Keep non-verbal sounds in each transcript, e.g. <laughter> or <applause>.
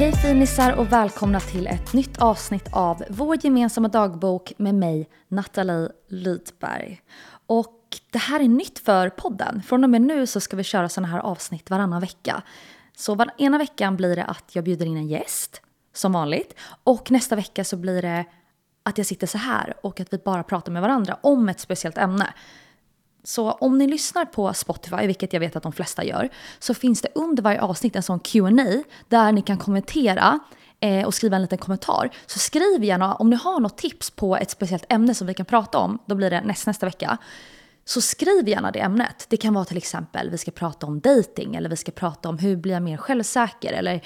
Hej finisar och välkomna till ett nytt avsnitt av vår gemensamma dagbok med mig, Nathalie Lydberg. Och det här är nytt för podden. Från och med nu så ska vi köra sådana här avsnitt varannan vecka. Så var ena veckan blir det att jag bjuder in en gäst, som vanligt. Och nästa vecka så blir det att jag sitter så här och att vi bara pratar med varandra om ett speciellt ämne. Så om ni lyssnar på Spotify, vilket jag vet att de flesta gör, så finns det under varje avsnitt en sån Q&A där ni kan kommentera eh, och skriva en liten kommentar. Så skriv gärna om ni har något tips på ett speciellt ämne som vi kan prata om, då blir det näst, nästa vecka. Så skriv gärna det ämnet. Det kan vara till exempel vi ska prata om dating eller vi ska prata om hur blir jag mer självsäker eller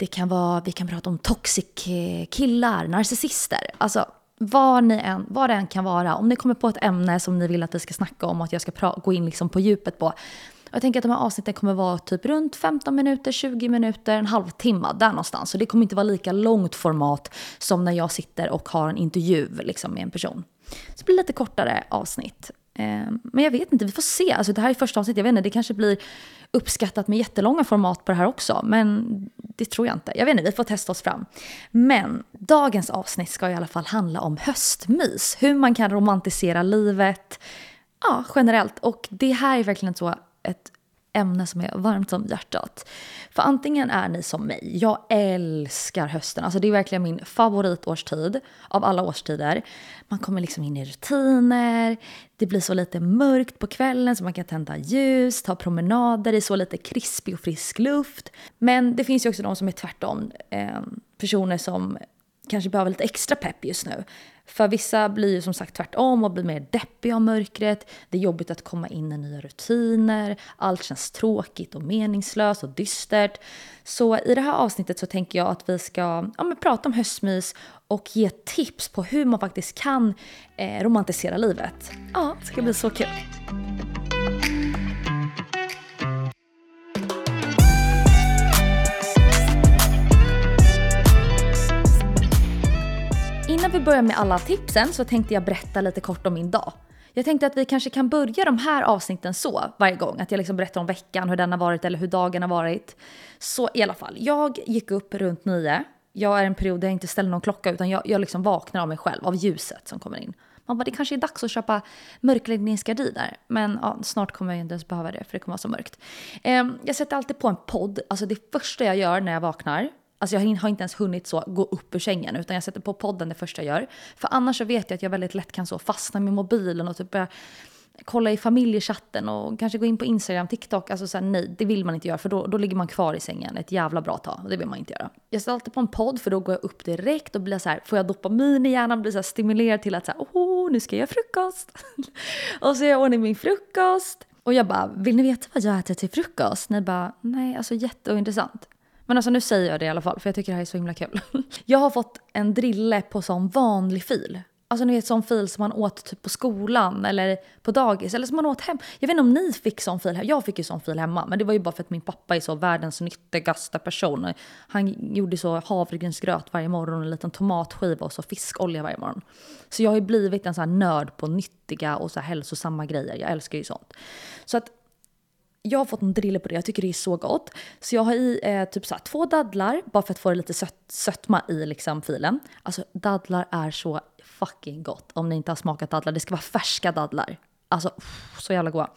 det kan vara vi kan prata om toxic-killar, eh, narcissister. Alltså vad, ni än, vad det än kan vara. Om ni kommer på ett ämne som ni vill att vi ska snacka om och att jag ska gå in liksom på djupet på. Jag tänker att de här avsnitten kommer vara typ runt 15 minuter, 20 minuter, en halvtimme där någonstans. Så det kommer inte vara lika långt format som när jag sitter och har en intervju liksom, med en person. Så det blir lite kortare avsnitt. Ehm, men jag vet inte, vi får se. Alltså det här är första avsnittet, jag vet inte, det kanske blir uppskattat med jättelånga format på det här också. Men det tror jag inte. Jag vet inte, vi får testa oss fram. Men dagens avsnitt ska i alla fall handla om höstmys. Hur man kan romantisera livet. Ja, generellt. Och det här är verkligen så ett ämne som är varmt om hjärtat. För antingen är ni som mig, jag älskar hösten. Alltså det är verkligen min favoritårstid av alla årstider. Man kommer liksom in i rutiner, det blir så lite mörkt på kvällen så man kan tända ljus, ta promenader i så lite krispig och frisk luft. Men det finns ju också de som är tvärtom. Eh, personer som kanske behöver lite extra pepp just nu. För vissa blir ju som sagt tvärtom och blir mer deppiga av mörkret. Det är jobbigt att komma in i nya rutiner. Allt känns tråkigt och meningslöst och dystert. Så i det här avsnittet så tänker jag att vi ska ja, men prata om höstmys och ge tips på hur man faktiskt kan eh, romantisera livet. Ja, det ska bli så kul. Innan vi börjar med alla tipsen så tänkte jag berätta lite kort om min dag. Jag tänkte att vi kanske kan börja de här avsnitten så varje gång. Att jag liksom berättar om veckan, hur den har varit eller hur dagen har varit. Så i alla fall, jag gick upp runt nio. Jag är en period där jag inte ställer någon klocka utan jag, jag liksom vaknar av mig själv, av ljuset som kommer in. Man bara, det kanske är dags att köpa mörkläggningsgardiner. Men ja, snart kommer jag inte ens behöva det för det kommer vara så mörkt. Eh, jag sätter alltid på en podd. Alltså det första jag gör när jag vaknar Alltså jag har inte ens hunnit så gå upp ur sängen utan jag sätter på podden det första jag gör. För annars så vet jag att jag väldigt lätt kan så fastna med mobilen och typ börja kolla i familjechatten och kanske gå in på Instagram, TikTok. Alltså så här, nej, det vill man inte göra för då, då ligger man kvar i sängen ett jävla bra tag och det vill man inte göra. Jag sätter alltid på en podd för då går jag upp direkt och blir så här, får jag dopamin i hjärnan, blir så här stimulerad till att så här, oh, nu ska jag göra frukost. <laughs> och så gör jag ordning min frukost. Och jag bara, vill ni veta vad jag äter till frukost? Ni bara, nej, alltså jätteintressant. Men alltså nu säger jag det i alla fall för jag tycker det här är så himla kul. <laughs> Jag har fått en drille på sån vanlig fil. Alltså ni vet sån fil som man åt typ på skolan eller på dagis eller som man åt hem. Jag vet inte om ni fick sån fil här. Jag fick ju sån fil hemma men det var ju bara för att min pappa är så världens nyttigaste person. Han gjorde så havregrynsgröt varje morgon en liten tomatskiva och så fiskolja varje morgon. Så jag har ju blivit en sån här nörd på nyttiga och så här hälsosamma grejer. Jag älskar ju sånt. Så att jag har fått en drille på det, jag tycker det är så gott. Så jag har i eh, typ så här, två dadlar, bara för att få det lite sött, sötma i liksom filen. Alltså dadlar är så fucking gott om ni inte har smakat dadlar. Det ska vara färska dadlar. Alltså så jävla goda.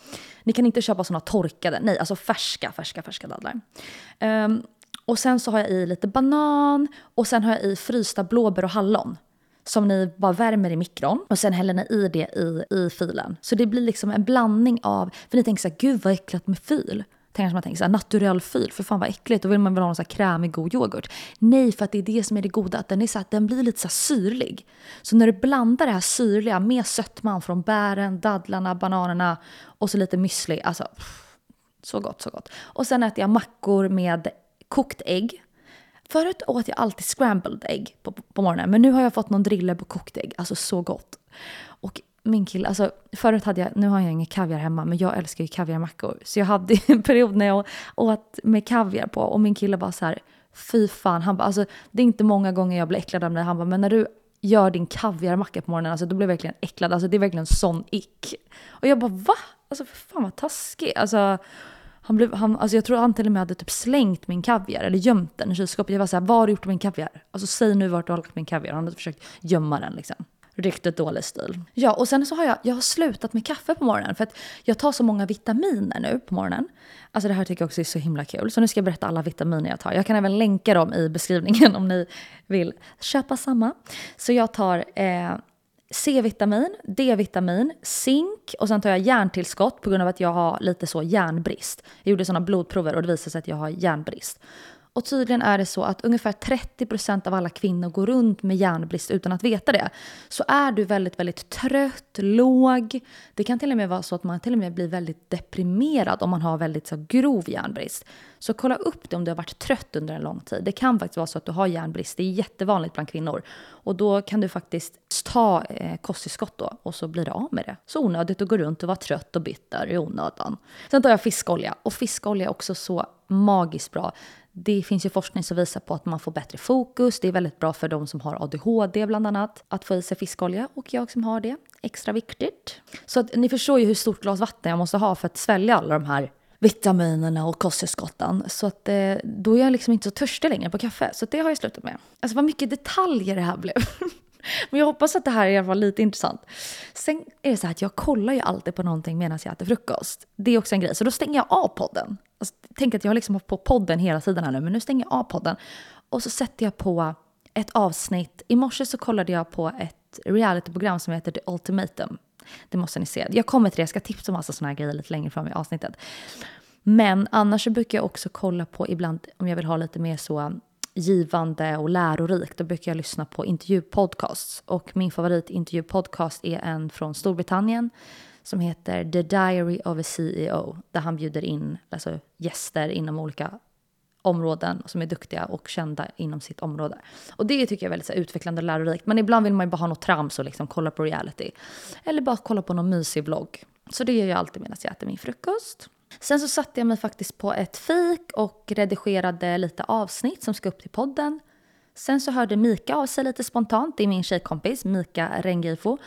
Ni kan inte köpa såna torkade, nej alltså färska, färska, färska dadlar. Um, och sen så har jag i lite banan och sen har jag i frysta blåbär och hallon som ni bara värmer i mikron och sen häller ni i det i, i filen. Så det blir liksom en blandning av, för ni tänker så här, gud vad äckligt med fil. Tänker man tänker så här, naturell fil, för fan vad äckligt, då vill man väl ha en så här krämig god yoghurt. Nej, för att det är det som är det goda, att den, är så här, den blir lite så här syrlig. Så när du blandar det här syrliga med sötman från bären, dadlarna, bananerna och så lite müsli, alltså pff, så gott, så gott. Och sen äter jag mackor med kokt ägg, Förut åt jag alltid scrambled ägg på, på morgonen men nu har jag fått någon drille på kokt ägg. Alltså så gott. Och min kille, alltså förut hade jag, nu har jag ingen kaviar hemma men jag älskar ju kaviarmackor. Så jag hade <laughs> en period när jag åt med kaviar på och min kille var så här, fy fan. Han bara, alltså det är inte många gånger jag blir äcklad av dig. Han bara, men när du gör din kaviarmacka på morgonen, alltså då blir jag verkligen äcklad. Alltså det är verkligen sån ick. Och jag bara va? Alltså för fan vad taskig. Alltså, han blev, han, alltså jag tror han till och med hade typ slängt min kaviar eller gömt den i kylskåpet. Jag var såhär, vad har du gjort med min kaviar? Alltså säg nu vart du har lagt min kaviar. Han hade försökt gömma den liksom. Riktigt dålig stil. Ja, och sen så har jag, jag har slutat med kaffe på morgonen för att jag tar så många vitaminer nu på morgonen. Alltså det här tycker jag också är så himla kul. Så nu ska jag berätta alla vitaminer jag tar. Jag kan även länka dem i beskrivningen om ni vill köpa samma. Så jag tar eh, C-vitamin, D-vitamin, zink och sen tar jag järntillskott på grund av att jag har lite så järnbrist. Jag gjorde sådana blodprover och det visade sig att jag har järnbrist. Och tydligen är det så att ungefär 30 procent av alla kvinnor går runt med järnbrist utan att veta det. Så är du väldigt, väldigt trött, låg, det kan till och med vara så att man till och med blir väldigt deprimerad om man har väldigt så grov järnbrist. Så kolla upp det om du har varit trött under en lång tid. Det kan faktiskt vara så att du har järnbrist. Det är jättevanligt bland kvinnor. Och då kan du faktiskt ta eh, kosttillskott då och så blir du av med det. Så onödigt att gå runt och vara trött och bitter i onödan. Sen tar jag fiskolja och fiskolja är också så magiskt bra. Det finns ju forskning som visar på att man får bättre fokus. Det är väldigt bra för de som har ADHD bland annat att få i sig fiskolja och jag som har det. Extra viktigt. Så att ni förstår ju hur stort glas vatten jag måste ha för att svälja alla de här vitaminerna och kosttillskotten. Så att eh, då är jag liksom inte så törstig längre på kaffe. Så det har jag slutat med. Alltså vad mycket detaljer det här blev. <laughs> Men jag hoppas att det här är i alla fall lite intressant. Sen är det så här att jag kollar ju alltid på någonting medan jag äter frukost. Det är också en grej. Så då stänger jag av podden. Alltså, tänk att jag liksom har liksom på podden hela tiden här nu, men nu stänger jag av podden. Och så sätter jag på ett avsnitt. I morse så kollade jag på ett realityprogram som heter The Ultimatum. Det måste ni se. Jag kommer till det, jag ska tipsa om massa såna här grejer lite längre fram i avsnittet. Men annars så brukar jag också kolla på ibland om jag vill ha lite mer så givande och lärorikt, då brukar jag lyssna på intervjupodcasts. Och min favoritintervjupodcast är en från Storbritannien som heter The Diary of a CEO, där han bjuder in alltså, gäster inom olika områden som är duktiga och kända inom sitt område. Och det tycker jag är väldigt så, utvecklande och lärorikt. Men ibland vill man ju bara ha något trams och liksom kolla på reality. Eller bara kolla på någon mysig vlogg. Så det gör jag alltid medan jag äter min frukost. Sen så satte jag mig faktiskt på ett fik och redigerade lite avsnitt som ska upp till podden. Sen så hörde Mika av sig lite spontant, det är min tjejkompis Mika Rengifo.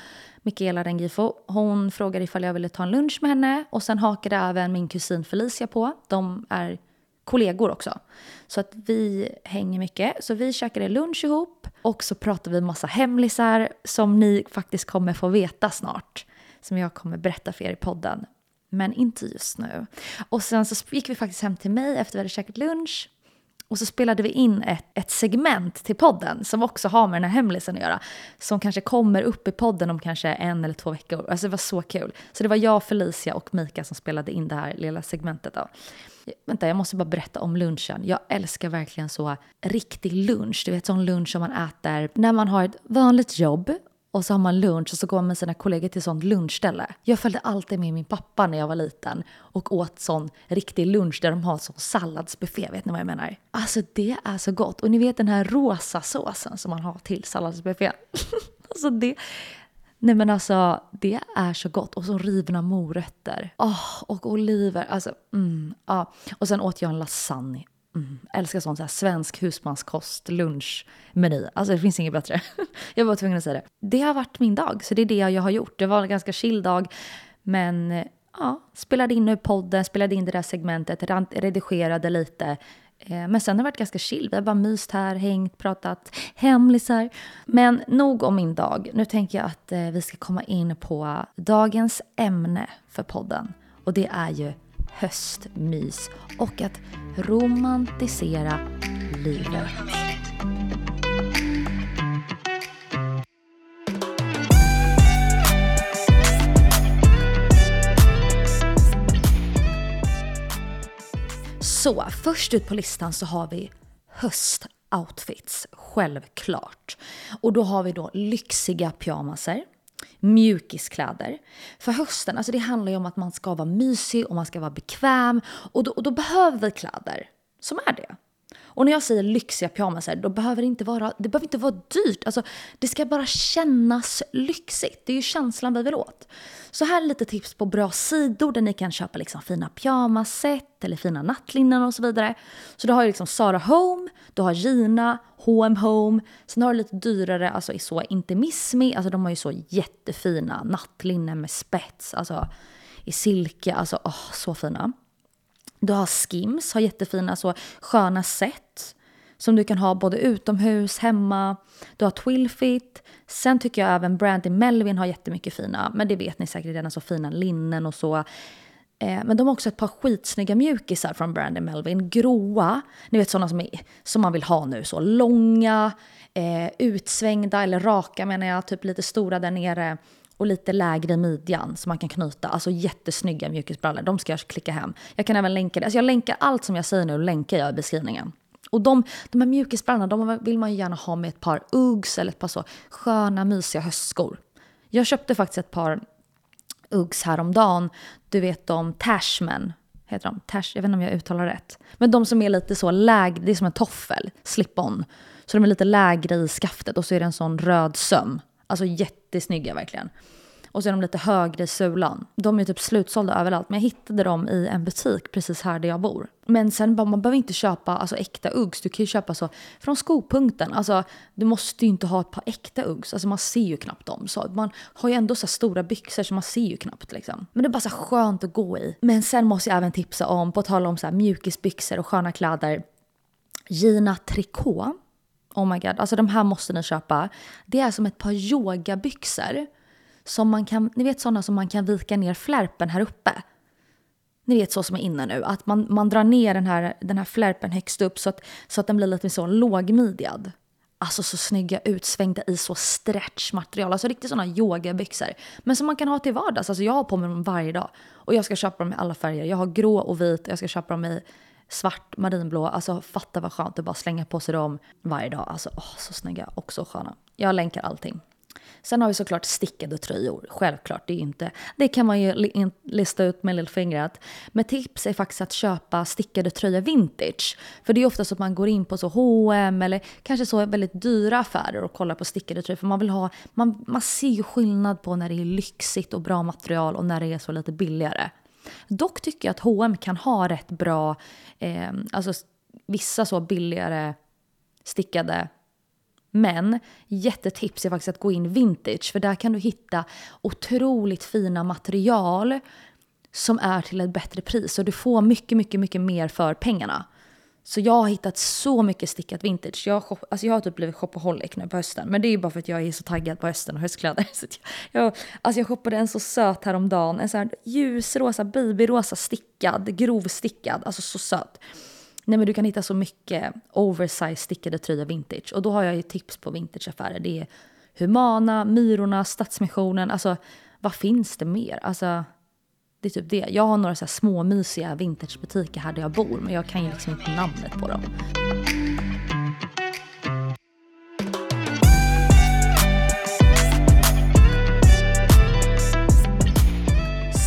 Mikaela Rengifo. Hon frågade ifall jag ville ta en lunch med henne och sen hakade även min kusin Felicia på. De är kollegor också. Så att vi hänger mycket. Så vi käkade lunch ihop och så pratade vi massa hemlisar som ni faktiskt kommer få veta snart. Som jag kommer berätta för er i podden men inte just nu. Och sen så gick vi faktiskt hem till mig efter vi hade käkat lunch. Och så spelade vi in ett, ett segment till podden som också har med den här hemlisen att göra. Som kanske kommer upp i podden om kanske en eller två veckor. Alltså det var så kul. Så det var jag, Felicia och Mika som spelade in det här lilla segmentet. Då. Vänta, jag måste bara berätta om lunchen. Jag älskar verkligen så riktig lunch. Du vet sån lunch som man äter när man har ett vanligt jobb och så har man lunch och så går man med sina kollegor till sånt lunchställe. Jag följde alltid med min pappa när jag var liten och åt sån riktig lunch där de har sån salladsbuffé. Vet ni vad jag menar? Alltså det är så gott. Och ni vet den här rosa såsen som man har till salladsbuffén. <laughs> alltså det... Nej men alltså det är så gott. Och så rivna morötter. Oh, och oliver. Alltså, mm, ja. Och sen åt jag en lasagne. Mm, älskar sånt, så här svensk husmanskost, lunchmeny. Alltså det finns inget bättre. <laughs> jag var tvungen att säga det. Det har varit min dag, så det är det jag har gjort. Det var en ganska chill dag, men eh, ja, spelade in nu podden, spelade in det där segmentet, redigerade lite. Eh, men sen har det varit ganska chill. Vi har bara myst här, hängt, pratat hemlisar. Men nog om min dag. Nu tänker jag att eh, vi ska komma in på dagens ämne för podden. Och det är ju höstmys och att romantisera livet. Så först ut på listan så har vi höstoutfits, självklart. Och då har vi då lyxiga pyjamaser, mjukiskläder. För hösten, alltså det handlar ju om att man ska vara mysig och man ska vara bekväm och då, och då behöver vi kläder som är det. Och när jag säger lyxiga pyjamasar, då behöver det inte vara, det behöver inte vara dyrt. Alltså, det ska bara kännas lyxigt. Det är ju känslan vi vill åt. Så här är lite tips på bra sidor där ni kan köpa liksom fina pyjamaset eller fina nattlinnen och så vidare. Så du har ju liksom Zara Home, du har Gina, H&M Home. Sen har du lite dyrare, alltså i så Intimismi, alltså de har ju så jättefina nattlinnen med spets, alltså i silke, alltså åh, så fina. Du har Skims, har jättefina så sköna set som du kan ha både utomhus, hemma. Du har Twilfit. Sen tycker jag även Brandy Melvin har jättemycket fina, men det vet ni säkert redan, så fina linnen och så. Eh, men de har också ett par skitsnygga mjukisar från Brandy Melvin. Gråa, ni vet sådana som, är, som man vill ha nu. Så långa, eh, utsvängda eller raka menar jag, typ lite stora där nere och lite lägre i midjan som man kan knyta. Alltså jättesnygga mjukisbrallor. De ska jag klicka hem. Jag kan även länka det. Alltså jag länkar allt som jag säger nu, länkar jag i beskrivningen. Och de, de här mjukisbrallorna de vill man ju gärna ha med ett par Uggs eller ett par så sköna mysiga höstskor. Jag köpte faktiskt ett par Uggs häromdagen. Du vet de Tashmen. heter de. Tash, jag vet inte om jag uttalar rätt. Men de som är lite så lägre, det är som en toffel, slip-on. Så de är lite lägre i skaftet och så är det en sån röd söm. Alltså jättesnygga verkligen. Och så är de lite högre i sulan. De är typ slutsålda överallt. Men jag hittade dem i en butik precis här där jag bor. Men sen man behöver inte köpa alltså, äkta Uggs. Du kan ju köpa så från skopunkten. Alltså, du måste ju inte ha ett par äkta Uggs. Alltså, man ser ju knappt dem. Så man har ju ändå så stora byxor så man ser ju knappt. Liksom. Men det är bara så skönt att gå i. Men sen måste jag även tipsa om, på tal om så här mjukisbyxor och sköna kläder. Gina Tricot. Oh my god, alltså de här måste ni köpa. Det är som ett par yogabyxor som man kan, ni vet sådana som man kan vika ner flärpen här uppe. Ni vet så som är inne nu, att man, man drar ner den här, den här flärpen högst upp så att, så att den blir lite så lågmidjad. Alltså så snygga utsvängda i så stretchmaterial, alltså riktigt sådana yogabyxor. Men som man kan ha till vardags, alltså jag har på mig dem varje dag. Och jag ska köpa dem i alla färger. Jag har grå och vit, och jag ska köpa dem i svart, marinblå. Alltså fatta vad skönt att bara slänga på sig dem varje dag. Alltså åh, så snygga och så sköna. Jag länkar allting. Sen har vi såklart stickade tröjor. Självklart, det, är inte, det kan man ju lista ut med lillfingret. Men tips är faktiskt att köpa stickade tröjor vintage. För det är ofta så att man går in på så H&M eller kanske så väldigt dyra affärer och kollar på stickade tröjor. För man vill ha, man, man ser ju skillnad på när det är lyxigt och bra material och när det är så lite billigare. Dock tycker jag att H&M kan ha rätt bra, eh, alltså vissa så billigare stickade men jättetips är faktiskt att gå in vintage för där kan du hitta otroligt fina material som är till ett bättre pris och du får mycket, mycket, mycket mer för pengarna. Så jag har hittat så mycket stickat vintage. Jag, alltså jag har typ blivit shopaholic nu på hösten. Men det är ju bara för att jag är så taggad på hösten och höstkläder. <laughs> Så jag, jag, alltså jag shoppade en så söt häromdagen. En sån här ljusrosa, babyrosa stickad, grovstickad. Alltså så söt. Nej men du kan hitta så mycket oversize stickade tröjor vintage. Och då har jag ju tips på vintageaffärer. Det är Humana, Myrorna, Stadsmissionen. Alltså vad finns det mer? Alltså det är typ det. Jag har några så här små mysiga vintagebutiker här där jag bor. Men jag kan ju liksom inte namnet på dem.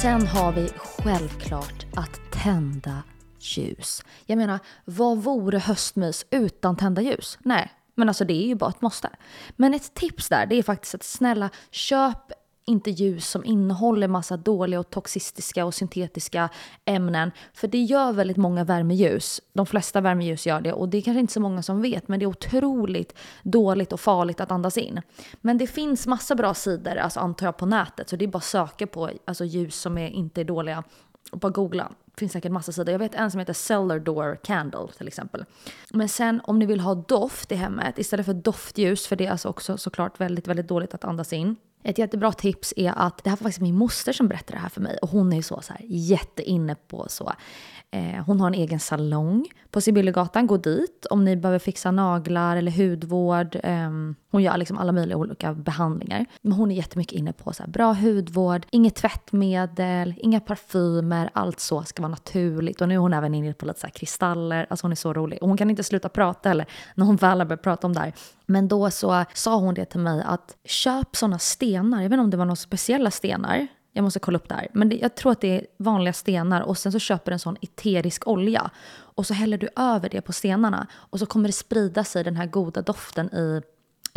Sen har vi självklart att tända ljus. Jag menar, vad vore höstmys utan tända ljus? Nej, men alltså det är ju bara ett måste. Men ett tips där, det är faktiskt att snälla köp inte ljus som innehåller massa dåliga och toxistiska och syntetiska ämnen. För det gör väldigt många värmeljus. De flesta värmeljus gör det och det är kanske inte så många som vet men det är otroligt dåligt och farligt att andas in. Men det finns massa bra sidor, alltså antar jag på nätet, så det är bara att söka på alltså, ljus som är, inte är dåliga och bara googla. Det finns säkert massa sidor. Jag vet en som heter Cellar Door Candle till exempel. Men sen om ni vill ha doft i hemmet istället för doftljus, för det är alltså också såklart väldigt, väldigt dåligt att andas in. Ett jättebra tips är att, det här var faktiskt min moster som berättade det här för mig och hon är så, så här, jätteinne på så Eh, hon har en egen salong på Sibyllegatan. Gå dit om ni behöver fixa naglar eller hudvård. Eh, hon gör liksom alla möjliga olika behandlingar. Men hon är jättemycket inne på så här, bra hudvård, inget tvättmedel, inga parfymer. Allt så ska vara naturligt. Och nu är hon även inne på lite så här kristaller. Alltså hon är så rolig. Och hon kan inte sluta prata heller när hon väl har börjat prata om det här. Men då så sa hon det till mig att köp sådana stenar. Jag vet inte om det var några speciella stenar Jag måste kolla upp det här. Men det, jag tror att det är vanliga stenar och sen så köper du en sån eterisk olja. Och så häller du över det på stenarna. Och så kommer det sprida sig den här goda doften i,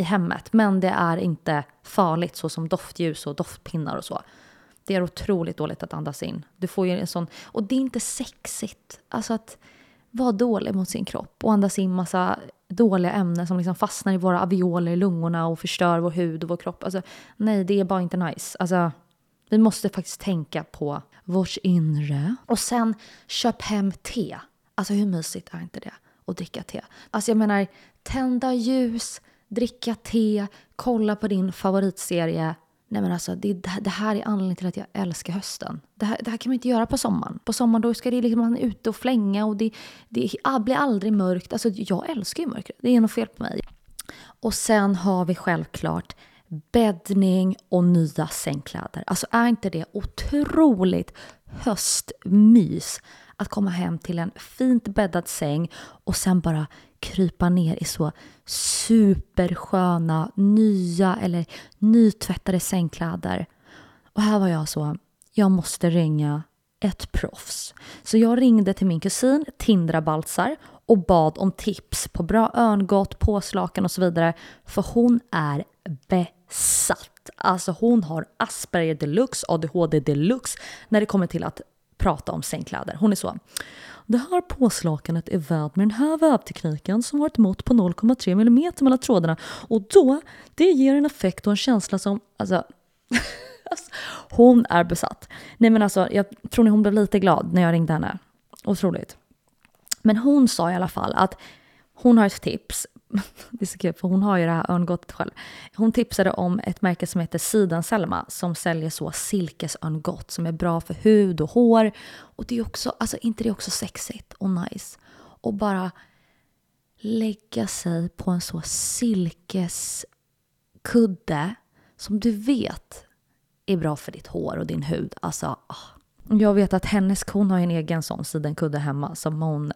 i hemmet. Men det är inte farligt så som doftljus och doftpinnar och så. Det är otroligt dåligt att andas in. Du får ju en sån... Och det är inte sexigt. Alltså att vara dålig mot sin kropp och andas in massa dåliga ämnen som liksom fastnar i våra avioler i lungorna och förstör vår hud och vår kropp. Alltså, nej, det är bara inte nice. Alltså, vi måste faktiskt tänka på vårt inre. Och sen, köp hem te. Alltså hur mysigt är inte det? Att dricka te. Alltså jag menar, tända ljus, dricka te, kolla på din favoritserie Nej men alltså, det, det här är anledningen till att jag älskar hösten. Det här, det här kan man inte göra på sommaren. På sommaren då ska det liksom, man ute och flänga och det, det ah, blir aldrig mörkt. Alltså jag älskar ju mörkret, det är något fel på mig. Och sen har vi självklart bäddning och nya sängkläder. Alltså är inte det otroligt höstmys? Att komma hem till en fint bäddad säng och sen bara krypa ner i så supersköna, nya eller nytvättade sängkläder. Och här var jag så, jag måste ringa ett proffs. Så jag ringde till min kusin Tindra Baltzar och bad om tips på bra örngott, påslakan och så vidare. För hon är besatt. Alltså hon har Asperger deluxe, ADHD deluxe när det kommer till att prata om sängkläder. Hon är så. Det här påslakanet är vävt med den här vävtekniken som har ett mått på 0,3 mm mellan trådarna och då, det ger en effekt och en känsla som, alltså, <laughs> alltså hon är besatt. Nej men alltså, jag tror ni hon blev lite glad när jag ringde henne. Otroligt. Men hon sa i alla fall att hon har ett tips <laughs> det är så kul för hon har ju det här örngottet själv. Hon tipsade om ett märke som heter Sidenselma som säljer så silkesörngott som är bra för hud och hår. Och det är också, alltså inte det är också sexigt och nice? Och bara lägga sig på en så silkeskudde som du vet är bra för ditt hår och din hud. Alltså. Ah. Jag vet att hennes kon har en egen sån sidenkudde hemma som hon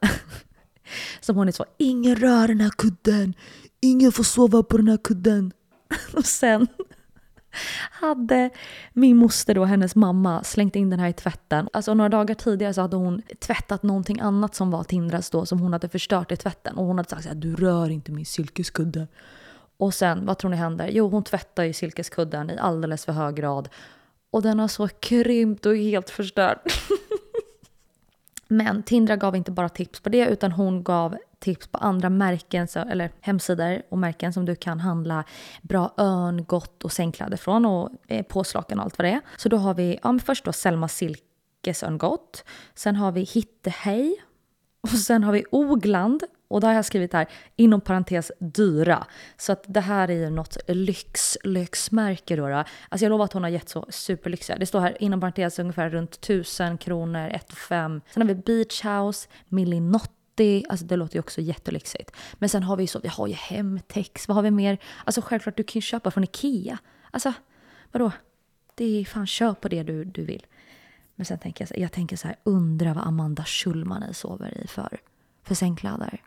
som hon är så, ingen rör den här kudden, ingen får sova på den här kudden. <laughs> Och sen hade min moster då, hennes mamma, slängt in den här i tvätten. Alltså några dagar tidigare så hade hon tvättat någonting annat som var Tindras då, som hon hade förstört i tvätten. Och hon hade sagt så här, du rör inte min silkeskudde. Och sen, vad tror ni händer? Jo, hon tvättar ju silkeskudden i alldeles för hög grad. Och den har så krympt och helt förstört. <laughs> Men Tindra gav inte bara tips på det utan hon gav tips på andra märken eller hemsidor och märken som du kan handla bra örngott och sängkläder från och eh, påslakan och allt vad det är. Så då har vi ja, först då Selma silkesörngott. Sen har vi Hittehej och sen har vi Ogland och då har jag skrivit här inom parentes dyra. Så att det här är ju något lyx, lyxmärke då, då. Alltså jag lovar att hon har gett så superlyxiga. Det står här inom parentes ungefär runt 1000 kronor, 1 5. Sen har vi Beach House, Millinotti. Alltså det låter ju också jättelyxigt. Men sen har vi så, vi har ju Hemtex, vad har vi mer? Alltså självklart, du kan ju köpa från Ikea. Alltså vadå? Det är fan, köp på det du, du vill. Men sen tänker jag, jag tänker så här, undra vad Amanda Schulman sover i för, för sängkläder.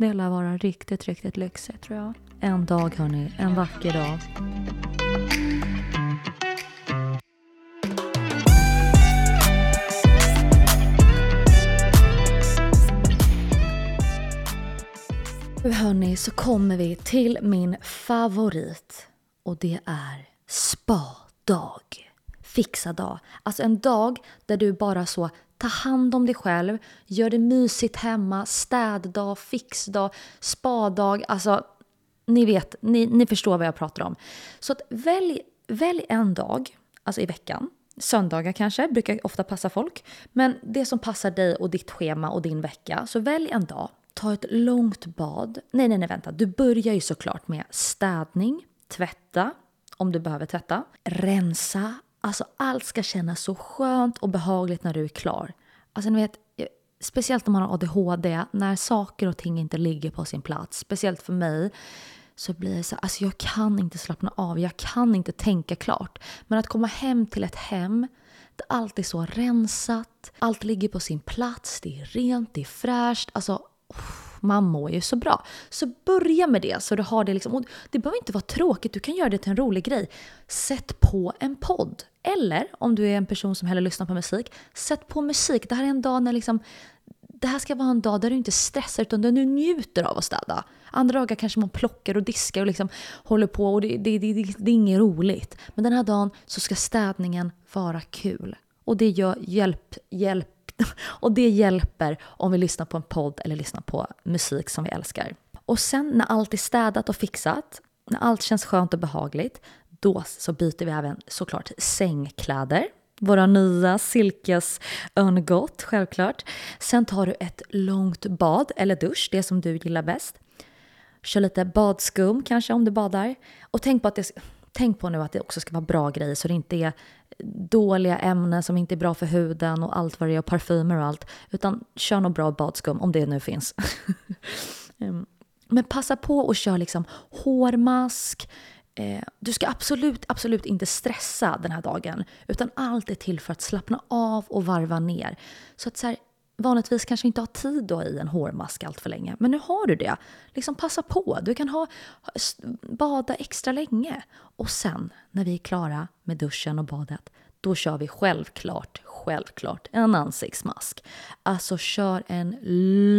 Det lär vara riktigt, riktigt lyxigt tror jag. En dag hörni, en vacker dag. Hörni, så kommer vi till min favorit och det är spadag. fixa dag. Alltså en dag där du bara så Ta hand om dig själv, gör det mysigt hemma, städdag, fixdag, spadag. Alltså, ni vet, ni, ni förstår vad jag pratar om. Så att välj, välj en dag, alltså i veckan, Söndagar kanske, brukar ofta passa folk. Men det som passar dig och ditt schema och din vecka. Så välj en dag, ta ett långt bad. Nej, nej, nej, vänta. Du börjar ju såklart med städning, tvätta, om du behöver tvätta, rensa, Alltså allt ska kännas så skönt och behagligt när du är klar. Alltså ni vet, speciellt om man har ADHD, när saker och ting inte ligger på sin plats, speciellt för mig, så blir det så här, alltså jag kan inte slappna av, jag kan inte tänka klart. Men att komma hem till ett hem där allt är så rensat, allt ligger på sin plats, det är rent, det är fräscht, alltså oh man mår ju så bra. Så börja med det så du har det liksom. Och det behöver inte vara tråkigt, du kan göra det till en rolig grej. Sätt på en podd. Eller om du är en person som hellre lyssnar på musik, sätt på musik. Det här är en dag när liksom det här ska vara en dag där du inte stressar utan där du njuter av att städa. Andra dagar kanske man plockar och diskar och liksom håller på och det, det, det, det är inget roligt. Men den här dagen så ska städningen vara kul. Och det gör hjälp, hjälp <laughs> och det hjälper om vi lyssnar på en podd eller lyssnar på musik som vi älskar. Och sen när allt är städat och fixat, när allt känns skönt och behagligt, då så byter vi även såklart sängkläder. Våra nya silkes örngott, självklart. Sen tar du ett långt bad eller dusch, det som du gillar bäst. Kör lite badskum kanske om du badar. Och tänk på, att det, tänk på nu att det också ska vara bra grejer så det inte är dåliga ämnen som inte är bra för huden och allt vad det är och parfymer och allt. Utan kör nog bra badskum om det nu finns. <laughs> Ehm, men passa på att köra liksom hårmask. Eh, du ska absolut, absolut inte stressa den här dagen. Utan allt är till för att slappna av och varva ner. Så att så här, vanligtvis kanske inte har tid då i en hårmask allt för länge. Men nu har du det. Liksom passa på. Du kan ha, bada extra länge. Och sen när vi är klara med duschen och badet, då kör vi självklart, självklart en ansiktsmask. Alltså kör en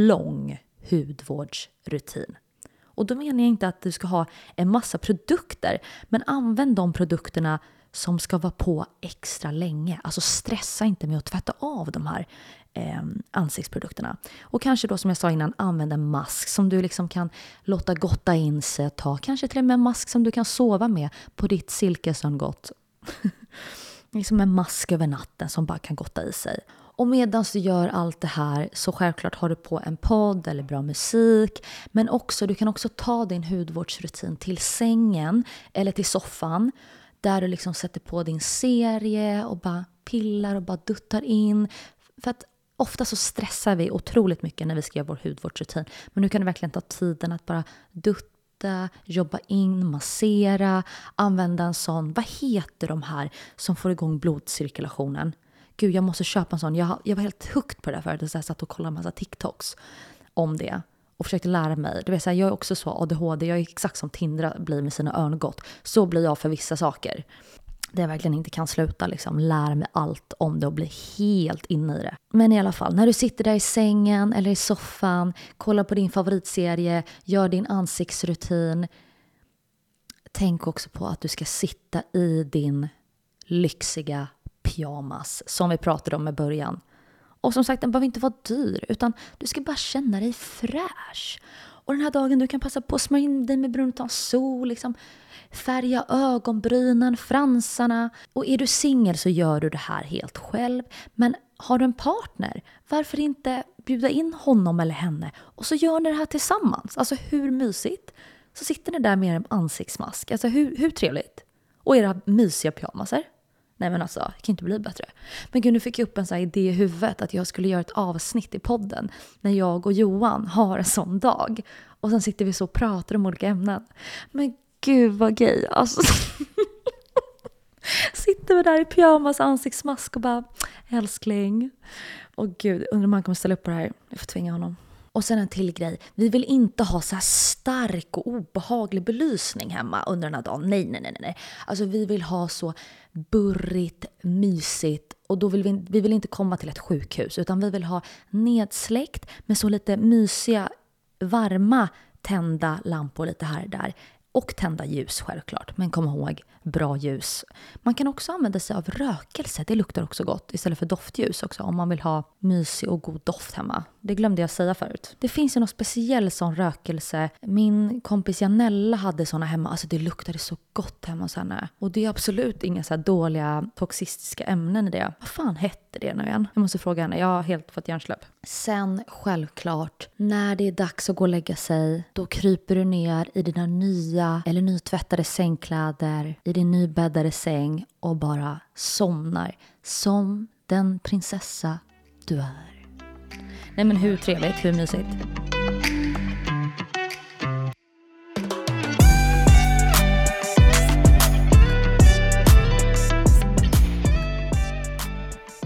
lång hudvårdsrutin. Och då menar jag inte att du ska ha en massa produkter, men använd de produkterna som ska vara på extra länge. Alltså stressa inte med att tvätta av de här eh, ansiktsprodukterna. Och kanske då som jag sa innan, använda en mask som du liksom kan låta gotta in sig ett tag. Kanske till och med en mask som du kan sova med på ditt silkesöngott. <laughs> liksom en mask över natten som bara kan gotta i sig. Och medan du gör allt det här så självklart har du på en podd eller bra musik. Men också, du kan också ta din hudvårdsrutin till sängen eller till soffan. Där du liksom sätter på din serie och bara pillar och bara duttar in. För att ofta så stressar vi otroligt mycket när vi ska göra vår hudvårdsrutin. Men nu kan du verkligen ta tiden att bara dutta, jobba in, massera, använda en sån, vad heter de här som får igång blodcirkulationen? Gud, jag måste köpa en sån. Jag, jag var helt hooked på det där förut. Jag satt och kollade en massa TikToks om det och försökte lära mig. Det vill säga, jag är också så ADHD, jag är exakt som Tindra blir med sina örngott. Så blir jag för vissa saker. Där jag verkligen inte kan sluta liksom, lära mig allt om det och bli helt inne i det. Men i alla fall, när du sitter där i sängen eller i soffan, kollar på din favoritserie, gör din ansiktsrutin. Tänk också på att du ska sitta i din lyxiga pyjamas som vi pratade om i början. Och som sagt, den behöver inte vara dyr, utan du ska bara känna dig fräsch. Och den här dagen du kan passa på att smörja in dig med brun utan sol, liksom färga ögonbrynen, fransarna. Och är du singel så gör du det här helt själv. Men har du en partner, varför inte bjuda in honom eller henne och så gör ni det här tillsammans. Alltså hur mysigt? Så sitter ni där med er ansiktsmask. Alltså hur, hur trevligt? Och era mysiga pyjamaser. Nej men alltså, det kan inte bli bättre. Men gud, nu fick jag upp en sån idé i huvudet att jag skulle göra ett avsnitt i podden när jag och Johan har en sån dag. Och sen sitter vi så och pratar om olika ämnen. Men gud vad gay alltså. <laughs> sitter vi där i pyjamas, ansiktsmask och bara älskling. Och gud, undrar om han kommer ställa upp på det här. Jag får tvinga honom. Och sen en till grej. Vi vill inte ha så här stark och obehaglig belysning hemma under den här dagen. Nej, nej, nej, nej. Alltså vi vill ha så burrigt, mysigt och då vill vi, vi vill inte komma till ett sjukhus utan vi vill ha nedsläckt med så lite mysiga, varma tända lampor lite här och där. Och tända ljus självklart, men kom ihåg, bra ljus. Man kan också använda sig av rökelse, det luktar också gott, istället för doftljus också om man vill ha mysig och god doft hemma. Det glömde jag säga förut. Det finns ju någon speciell sån rökelse. Min kompis Janella hade såna hemma, alltså det luktade så gott hemma hos henne. Och det är absolut inga så dåliga toxistiska ämnen i det. Vad fan hette det nu igen? Jag måste fråga henne, jag har helt fått hjärnsläpp. Sen självklart, när det är dags att gå och lägga sig, då kryper du ner i dina nya eller nytvättade sängkläder, i din nybäddade säng och bara somnar som den prinsessa du är. Nej men hur trevligt, hur mysigt?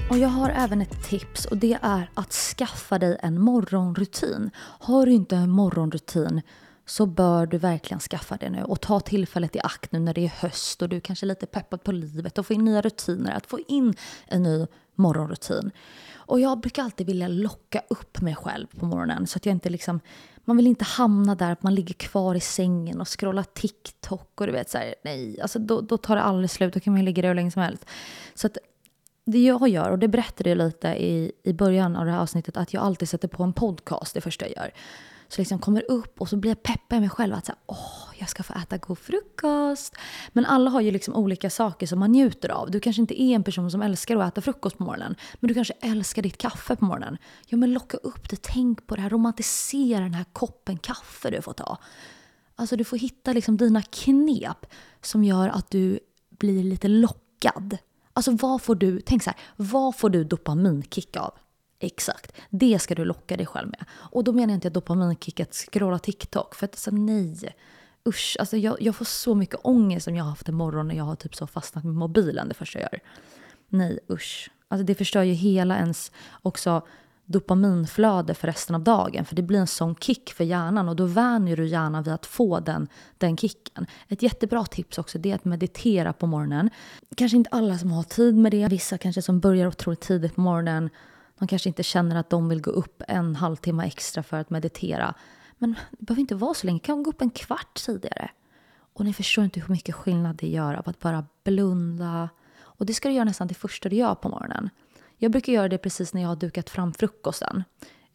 Och jag har även ett tips och det är att skaffa dig en morgonrutin. Har du inte en morgonrutin så bör du verkligen skaffa det nu och ta tillfället i akt nu när det är höst och du kanske är lite peppad på livet och få in nya rutiner, att få in en ny morgonrutin. Och jag brukar alltid vilja locka upp mig själv på morgonen så att jag inte liksom, man vill inte hamna där att man ligger kvar i sängen och scrollar TikTok och du vet så här, nej, alltså då, då tar det aldrig slut, då kan man ligga där hur länge som helst. Så att det jag gör, och det berättade jag lite i, i början av det här avsnittet, att jag alltid sätter på en podcast det första jag gör. Så liksom kommer upp och så blir jag peppad mig själv att säga, åh, jag ska få äta god frukost. Men alla har ju liksom olika saker som man njuter av. Du kanske inte är en person som älskar att äta frukost på morgonen. Men du kanske älskar ditt kaffe på morgonen. Ja, men locka upp det. Tänk på det här. Romantisera den här koppen kaffe du får ta. Alltså du får hitta liksom dina knep som gör att du blir lite lockad. Alltså vad får du, tänk så här, vad får du dopaminkick av? Exakt. Det ska du locka dig själv med. Och då menar jag inte dopaminkick att scrolla TikTok. För att alltså, nej. Usch, alltså jag, jag får så mycket ångest som jag har haft en morgon när jag har typ så fastnat med mobilen det första jag gör. Nej, usch. Alltså det förstör ju hela ens också dopaminflöde för resten av dagen. För det blir en sån kick för hjärnan och då vänjer du hjärnan vid att få den, den kicken. Ett jättebra tips också det är att meditera på morgonen. Kanske inte alla som har tid med det. Vissa kanske som börjar otroligt tidigt på morgonen de kanske inte känner att de vill gå upp en halvtimme extra för att meditera. Men det behöver inte vara så länge, kan gå upp en kvart tidigare. Och ni förstår inte hur mycket skillnad det gör av att bara blunda. Och det ska du göra nästan det första du gör på morgonen. Jag brukar göra det precis när jag har dukat fram frukosten.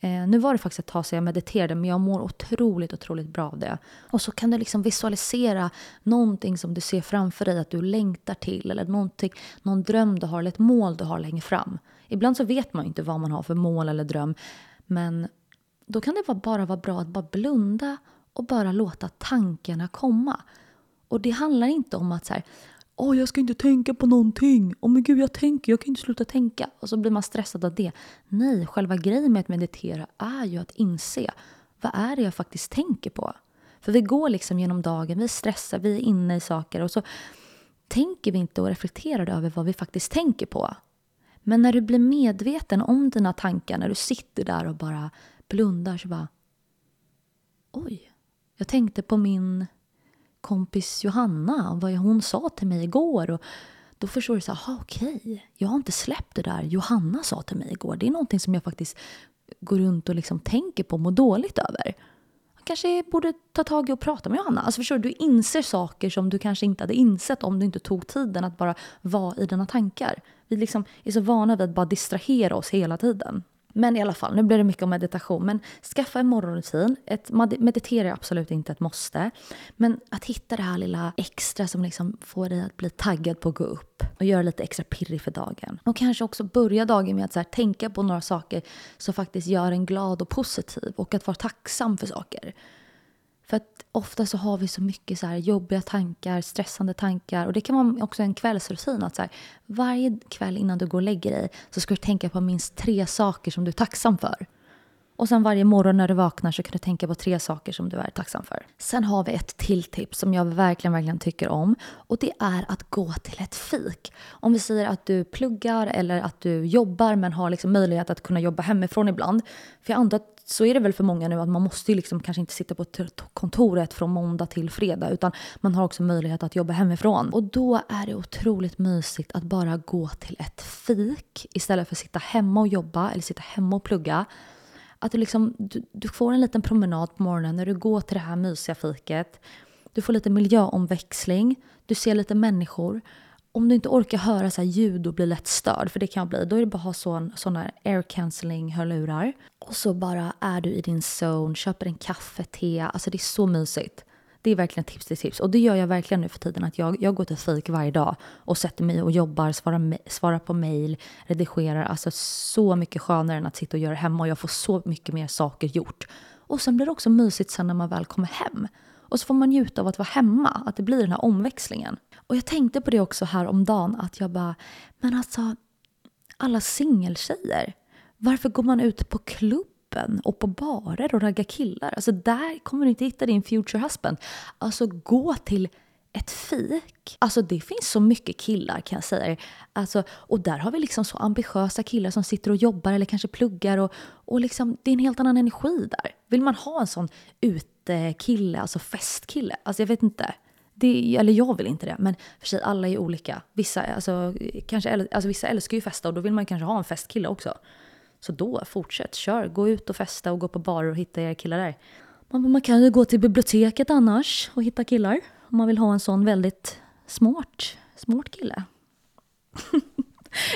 Eh, nu var det faktiskt ett tag sedan jag mediterade men jag mår otroligt, otroligt bra av det. Och så kan du liksom visualisera någonting som du ser framför dig att du längtar till eller någonting, någon dröm du har eller ett mål du har längre fram. Ibland så vet man inte vad man har för mål eller dröm men då kan det bara vara bra att bara blunda och bara låta tankarna komma. Och det handlar inte om att så här, Åh, jag ska inte tänka på någonting. Åh men gud, jag tänker, jag kan inte sluta tänka. Och så blir man stressad av det. Nej, själva grejen med att meditera är ju att inse vad är det jag faktiskt tänker på? För vi går liksom genom dagen, vi stressar, vi är inne i saker och så tänker vi inte och reflekterar över vad vi faktiskt tänker på. Men när du blir medveten om dina tankar, när du sitter där och bara blundar så bara Oj, jag tänkte på min kompis Johanna och vad hon sa till mig igår. Och då förstår du så här, okej, okay, jag har inte släppt det där Johanna sa till mig igår. Det är någonting som jag faktiskt går runt och liksom tänker på och mår dåligt över. Jag kanske borde ta tag i och prata med Johanna. Alltså förstår du, du inser saker som du kanske inte hade insett om du inte tog tiden att bara vara i dina tankar. Vi liksom är så vana vid att bara distrahera oss hela tiden. Men i alla fall, nu blir det mycket om meditation. Men skaffa en morgonrutin. Ett, meditera är absolut inte ett måste. Men att hitta det här lilla extra som liksom får dig att bli taggad på att gå upp och göra lite extra pirrig för dagen. Och kanske också börja dagen med att så här, tänka på några saker som faktiskt gör en glad och positiv och att vara tacksam för saker. För att ofta så har vi så mycket så här jobbiga tankar, stressande tankar. Och det kan vara också en kvällsrutin. Att så här, varje kväll innan du går och lägger dig så ska du tänka på minst tre saker som du är tacksam för. Och sen varje morgon när du vaknar så kan du tänka på tre saker som du är tacksam för. Sen har vi ett till tips som jag verkligen, verkligen tycker om. Och det är att gå till ett fik. Om vi säger att du pluggar eller att du jobbar men har liksom möjlighet att kunna jobba hemifrån ibland. För jag antar att så är det väl för många nu att man måste ju liksom kanske inte sitta på kontoret från måndag till fredag utan man har också möjlighet att jobba hemifrån. Och då är det otroligt mysigt att bara gå till ett fik istället för att sitta hemma och jobba eller sitta hemma och plugga. Att du, liksom, du, du får en liten promenad på morgonen när du går till det här mysiga fiket. Du får lite miljöomväxling, du ser lite människor om du inte orkar höra så ljud och blir lätt störd, för det kan jag bli, då är det bara att ha sån, såna air cancelling hörlurar. Och så bara är du i din zone, köper en kaffe, te, alltså det är så mysigt. Det är verkligen tips till tips. Och det gör jag verkligen nu för tiden. Att jag, jag går till fik varje dag och sätter mig och jobbar, svarar, svarar på mail, redigerar. Alltså så mycket skönare än att sitta och göra hemma. Och jag får så mycket mer saker gjort. Och sen blir det också mysigt sen när man väl kommer hem. Och så får man njuta av att vara hemma, att det blir den här omväxlingen. Och jag tänkte på det också här om dagen att jag bara, men alltså alla singeltjejer, varför går man ut på klubben och på barer och raggar killar? Alltså där kommer du inte hitta din future husband. Alltså gå till ett fik. Alltså det finns så mycket killar kan jag säga. Alltså, och där har vi liksom så ambitiösa killar som sitter och jobbar eller kanske pluggar. Och, och liksom, det är en helt annan energi där. Vill man ha en sån utekille, alltså festkille? Alltså jag vet inte. Det, eller jag vill inte det, men för sig alla är olika. Vissa, alltså, kanske, alltså, vissa älskar ju festa och då vill man kanske ha en festkille också. Så då, fortsätt, kör, gå ut och festa och gå på barer och hitta era killar där. Man, man kan ju gå till biblioteket annars och hitta killar. Om man vill ha en sån väldigt smart, smart kille. <laughs>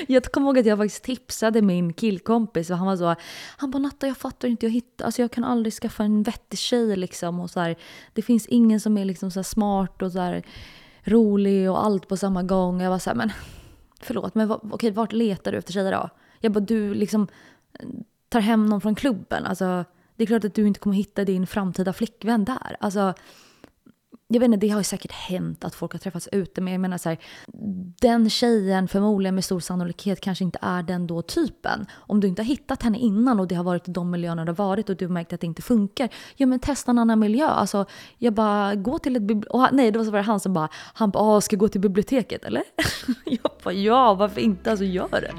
jag kommer ihåg att jag faktiskt tipsade min killkompis och han var så Han bara Natta jag fattar inte, jag hittar, alltså jag kan aldrig skaffa en vettig tjej liksom och så här, Det finns ingen som är liksom så smart och så här, rolig och allt på samma gång. Jag var så här, men förlåt men okej vart letar du efter tjejer då? Jag bara du liksom eh, tar hem någon från klubben. Alltså, det är klart att du inte kommer hitta din framtida flickvän där. Alltså, jag vet inte, det har ju säkert hänt att folk har träffats ute men jag menar så här, den tjejen förmodligen med stor sannolikhet kanske inte är den då typen. Om du inte har hittat henne innan och det har varit de miljöerna det har varit och du har märkt att det inte funkar, ja men testa en annan miljö. Alltså, jag bara, gå till ett bibliotek. Nej, det var så han som bara, han bara, ah, ska jag gå till biblioteket eller? <laughs> jag bara, ja varför inte, alltså gör det.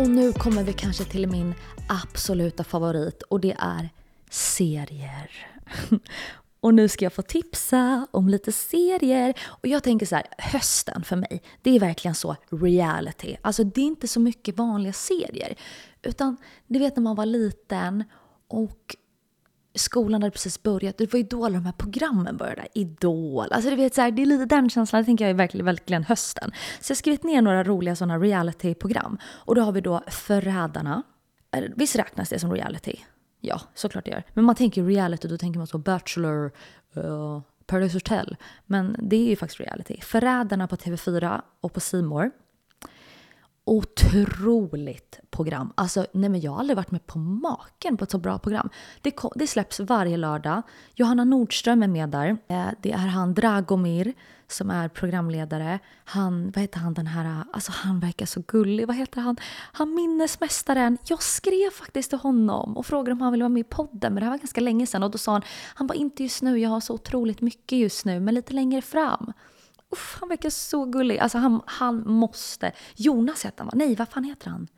Och nu kommer vi kanske till min absoluta favorit och det är serier. <laughs> Och nu ska jag få tipsa om lite serier. Och jag tänker så här, hösten för mig, det är verkligen så reality. Alltså det är inte så mycket vanliga serier. Utan du vet när man var liten och skolan hade precis börjat. Det var ju då alla de här programmen började. Idol. Alltså du vet, så här, det är lite den känslan, det tänker jag är verkligen, verkligen hösten. Så jag har skrivit ner några roliga sådana realityprogram. Och då har vi då Förrädarna. Visst räknas det som reality? Ja, såklart det gör. Men man tänker reality, då tänker man så Bachelor, uh, Paradise Hotel. Men det är ju faktiskt reality. Förrädarna på TV4 och på Simor otroligt program. Alltså, nej men jag har aldrig varit med på maken på ett så bra program. Det, det släpps varje lördag. Johanna Nordström är med där. Eh, det är han Dragomir som är programledare. Han, vad heter han den här, alltså han verkar så gullig. Vad heter han? Han minnesmästaren. Jag skrev faktiskt till honom och frågade om han ville vara med i podden, men det här var ganska länge sedan och då sa han, han bara inte just nu, jag har så otroligt mycket just nu, men lite längre fram. Uff, han verkar så gullig. Alltså han, han måste... Jonas heter han va? Nej, vad fan heter han?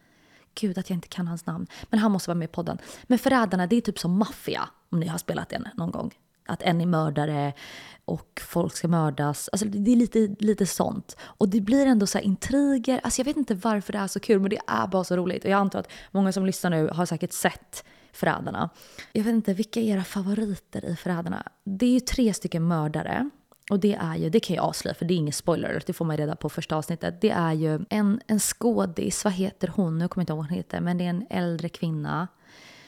Gud att jag inte kan hans namn. Men han måste vara med i podden. Men Förrädarna, det är typ som maffia. Om ni har spelat den någon gång. Att en är mördare och folk ska mördas. Alltså det är lite, lite sånt. Och det blir ändå så intriger. Alltså jag vet inte varför det är så kul, men det är bara så roligt. Och jag antar att många som lyssnar nu har säkert sett Förrädarna. Jag vet inte, vilka är era favoriter i Förrädarna? Det är ju tre stycken mördare. Och det är ju, det kan jag avslöja för det är ingen spoiler, det får man reda på första avsnittet. Det är ju en, en skådis, vad heter hon? Nu kommer jag inte ihåg vad hon heter, men det är en äldre kvinna.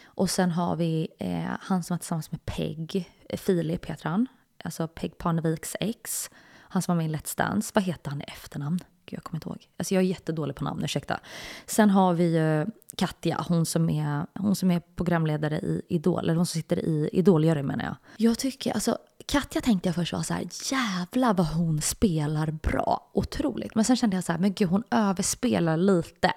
Och sen har vi eh, han som var tillsammans med Peg, eh, Filip heter han. Alltså Peg Parneviks ex. Han som var med i Let's Dance. Vad heter han i efternamn? Gud, jag kommer inte ihåg. Alltså jag är jättedålig på namn, ursäkta. Sen har vi ju Katja, hon som är, hon som är programledare i Idol, eller hon som sitter i idol menar jag. Jag tycker, alltså Katja tänkte jag först var så här, jävlar vad hon spelar bra. Otroligt. Men sen kände jag så här, men gud hon överspelar lite.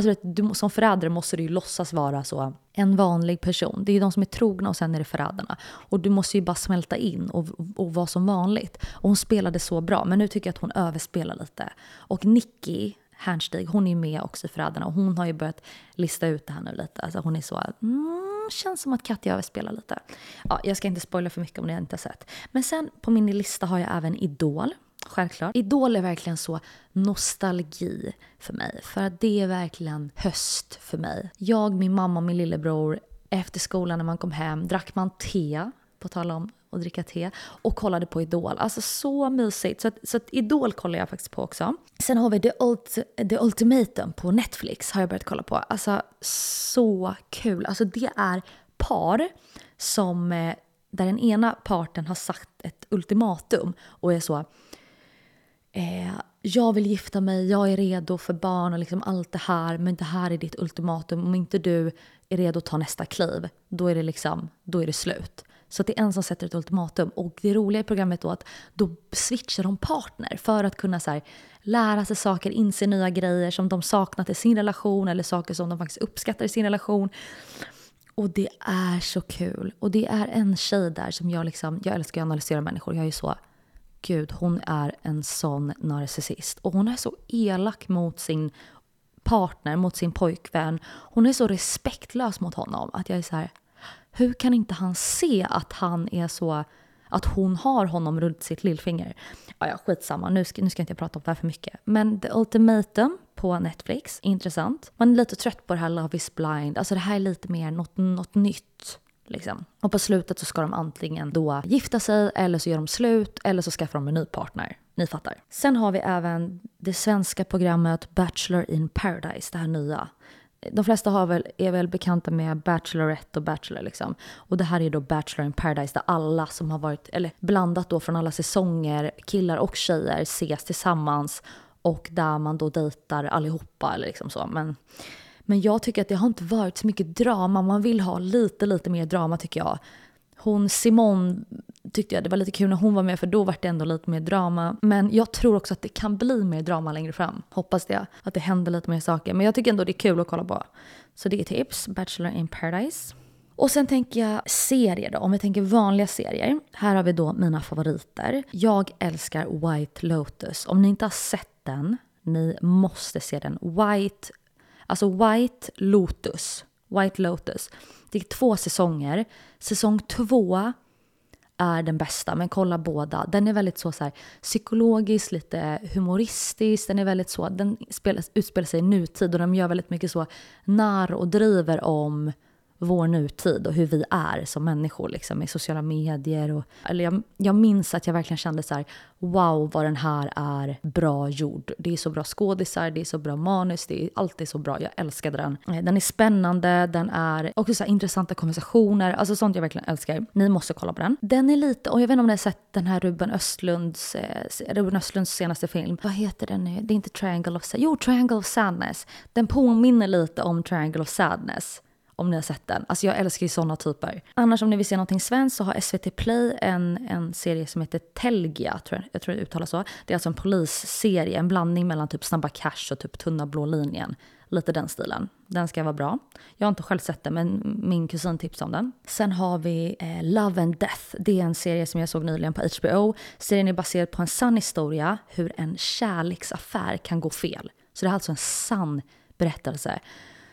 Alltså du, som förrädare måste du ju låtsas vara så en vanlig person. Det är ju de som är trogna och sen är det förrädarna. Och du måste ju bara smälta in och, och vara som vanligt. Och hon spelade så bra, men nu tycker jag att hon överspelar lite. Och Nicky Hernstig, hon är ju med också i Förrädarna och hon har ju börjat lista ut det här nu lite. Alltså hon är så, mm, känns som att Katja överspelar lite. Ja, jag ska inte spoila för mycket om ni inte har sett. Men sen på min lista har jag även Idol. Självklart. Idol är verkligen så nostalgi för mig. För att det är verkligen höst för mig. Jag, min mamma och min lillebror efter skolan när man kom hem drack man te, på tal om att dricka te, och kollade på Idol. Alltså så mysigt. Så, att, så att Idol kollar jag faktiskt på också. Sen har vi The, Ult The Ultimatum på Netflix har jag börjat kolla på. Alltså så kul. Alltså det är par som, eh, där den ena parten har sagt ett ultimatum och är så eh, jag vill gifta mig, jag är redo för barn och liksom allt det här, men det här är ditt ultimatum. Om inte du är redo att ta nästa kliv, då är det liksom, då är det slut. Så det är en som sätter ett ultimatum. Och det roliga i programmet då att då switchar de partner för att kunna så här, lära sig saker, inse nya grejer som de saknat i sin relation eller saker som de faktiskt uppskattar i sin relation. Och det är så kul. Och det är en tjej där som jag liksom, jag älskar att analysera människor. Jag är så, gud hon är en sån narcissist. Och hon är så elak mot sin partner, mot sin pojkvän. Hon är så respektlös mot honom att jag är så här, hur kan inte han se att han är så att hon har honom runt sitt lillfinger. Ja, ja, skitsamma, nu ska, nu ska jag inte prata om det här för mycket. Men The Ultimatum på Netflix, intressant. Man är lite trött på det här Love is blind, alltså det här är lite mer något, något nytt. Liksom. Och på slutet så ska de antingen då gifta sig eller så gör de slut eller så skaffar de en ny partner. Ni fattar. Sen har vi även det svenska programmet Bachelor in paradise, det här nya de flesta har väl, är väl bekanta med Bachelorette och Bachelor liksom. Och det här är då Bachelor in paradise där alla som har varit, eller blandat då från alla säsonger, killar och tjejer ses tillsammans och där man då dejtar allihopa eller liksom så. Men, men jag tycker att det har inte varit så mycket drama. Man vill ha lite, lite mer drama tycker jag. Hon Simon tyckte jag det var lite kul när hon var med för då var det ändå lite mer drama. Men jag tror också att det kan bli mer drama längre fram. Hoppas det. Att det händer lite mer saker. Men jag tycker ändå det är kul att kolla på. Så det är tips. Bachelor in paradise. Och sen tänker jag serier då, om vi tänker vanliga serier. Här har vi då mina favoriter. Jag älskar White Lotus. Om ni inte har sett den, ni måste se den. White, alltså White Lotus. White Lotus. Det är två säsonger. Säsong två är den bästa, men kolla båda. Den är väldigt så, så här, psykologisk, lite humoristisk. Den är väldigt så, den spelas, utspelar sig i nutid och de gör väldigt mycket så narr och driver om vår nutid och hur vi är som människor liksom, i sociala medier. Och, eller jag, jag minns att jag verkligen kände så här, wow vad den här är bra gjord. Det är så bra skådisar, det är så bra manus, det är alltid så bra. Jag älskade den. Eh, den är spännande, den är också så intressanta konversationer, alltså sånt jag verkligen älskar. Ni måste kolla på den. Den är lite, och jag vet inte om ni har sett den här Ruben Östlunds, eh, Ruben Östlunds senaste film. Vad heter den nu? Det är inte Triangle of Sadness. Jo, Triangle of Sadness. Den påminner lite om Triangle of Sadness om ni har sett den. Alltså jag älskar ju sådana typer. Annars om ni vill se någonting svenskt så har SVT Play en, en serie som heter Telgia, tror jag, jag tror det uttalas så. Det är alltså en polisserie, en blandning mellan typ Snabba Cash och typ Tunna blå linjen. Lite den stilen. Den ska vara bra. Jag har inte själv sett den men min kusin tipsade om den. Sen har vi eh, Love and Death. Det är en serie som jag såg nyligen på HBO. Serien är baserad på en sann historia hur en kärleksaffär kan gå fel. Så det är alltså en sann berättelse.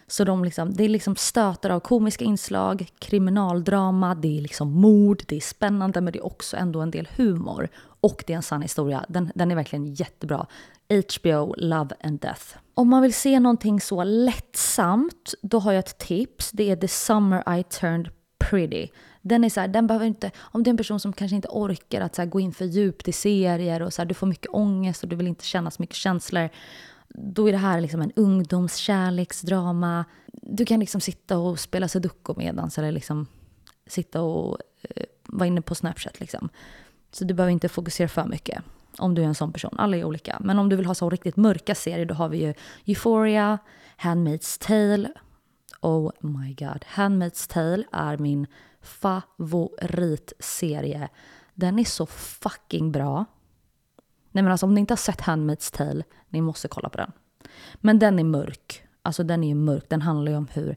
Så de liksom, det är liksom stötar av komiska inslag, kriminaldrama, det är liksom mord, det är spännande men det är också ändå en del humor. Och det är en sann historia. Den, den är verkligen jättebra. HBO Love and Death. Om man vill se någonting så lättsamt, då har jag ett tips. Det är The Summer I Turned Pretty. Den är så här, den behöver inte, om det är en person som kanske inte orkar att så gå in för djupt i serier och så här, du får mycket ångest och du vill inte känna så mycket känslor då är det här liksom en ungdomskärleksdrama. Du kan liksom sitta och spela sudoku medans eller liksom sitta och eh, vara inne på Snapchat. Liksom. Så du behöver inte fokusera för mycket om du är en sån person. Alla är olika. Men om du vill ha så riktigt mörka serier då har vi ju Euphoria, Handmaid's Tale. Oh my god. Handmaid's Tale är min favoritserie. Den är så fucking bra. Nej men alltså om ni inte har sett Handmaid's Tale, ni måste kolla på den. Men den är mörk. Alltså den är ju mörk. Den handlar ju om hur,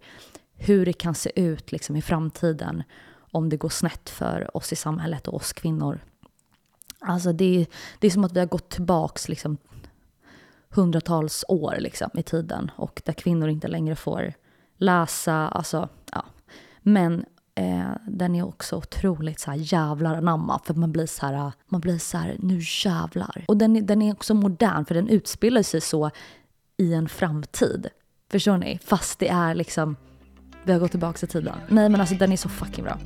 hur det kan se ut liksom i framtiden om det går snett för oss i samhället och oss kvinnor. Alltså det är, det är som att vi har gått tillbaks liksom hundratals år liksom i tiden och där kvinnor inte längre får läsa, alltså ja. Men Eh, den är också otroligt så här jävlar anamma för man blir så här, man blir så här, nu jävlar. Och den, den är också modern för den utspelar sig så i en framtid. Förstår ni? Fast det är liksom, vi har gått tillbaka i tiden. Nej men alltså den är så fucking bra.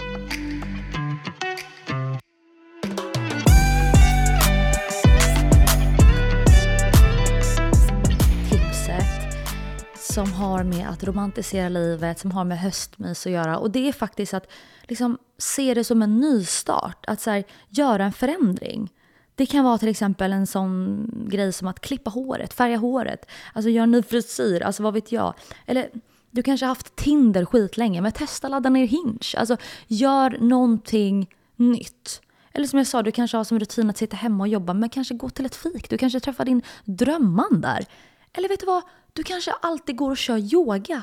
Som har med att romantisera livet, som har med höstmys att göra. Och det är faktiskt att liksom, se det som en nystart, att så här, göra en förändring. Det kan vara till exempel en sån grej som att klippa håret, färga håret, alltså göra en ny frisyr, alltså vad vet jag. Eller Du kanske har haft Tinder skitlänge, men testa ladda ner Hinge. Alltså gör någonting nytt. Eller som jag sa, du kanske har som rutin att sitta hemma och jobba, men kanske gå till ett fik. Du kanske träffar din drömman där. Eller vet du vad? Du kanske alltid går och kör yoga.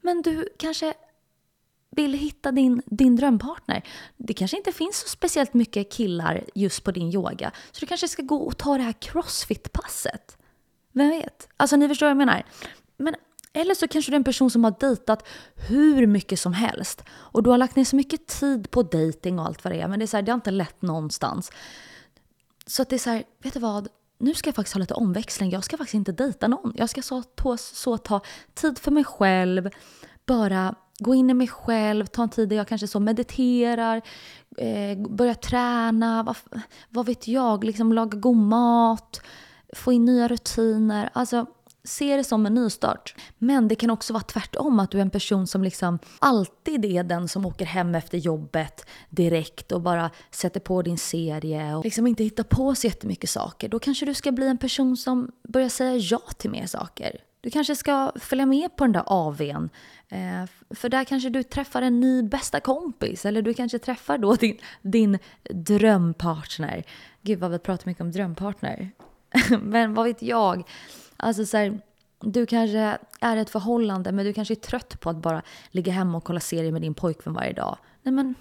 Men du kanske vill hitta din, din drömpartner. Det kanske inte finns så speciellt mycket killar just på din yoga. Så du kanske ska gå och ta det här crossfit-passet. Vem vet? Alltså ni förstår vad jag menar. Men, eller så kanske du är en person som har dejtat hur mycket som helst. Och du har lagt ner så mycket tid på dejting och allt vad det är. Men det är, så här, det har inte lett någonstans. Så att det är så här, vet du vad? Nu ska jag faktiskt ha lite omväxling. Jag ska faktiskt inte dejta någon. Jag ska så, så, så ta tid för mig själv. Bara gå in i mig själv, ta en tid där jag kanske så mediterar, eh, börjar träna, vad, vad vet jag, liksom laga god mat, få in nya rutiner. Alltså, se det som en nystart. Men det kan också vara tvärtom, att du är en person som liksom alltid är den som åker hem efter jobbet direkt och bara sätter på din serie och liksom inte hittar på så jättemycket saker. Då kanske du ska bli en person som börjar säga ja till mer saker. Du kanske ska följa med på den där AWn. Eh, för där kanske du träffar en ny bästa kompis. Eller du kanske träffar då din, din drömpartner. Gud vad vi pratar mycket om drömpartner. <laughs> men vad vet jag? Alltså så här, du kanske är i ett förhållande men du kanske är trött på att bara ligga hemma och kolla serier med din pojkvän varje dag. Nej men,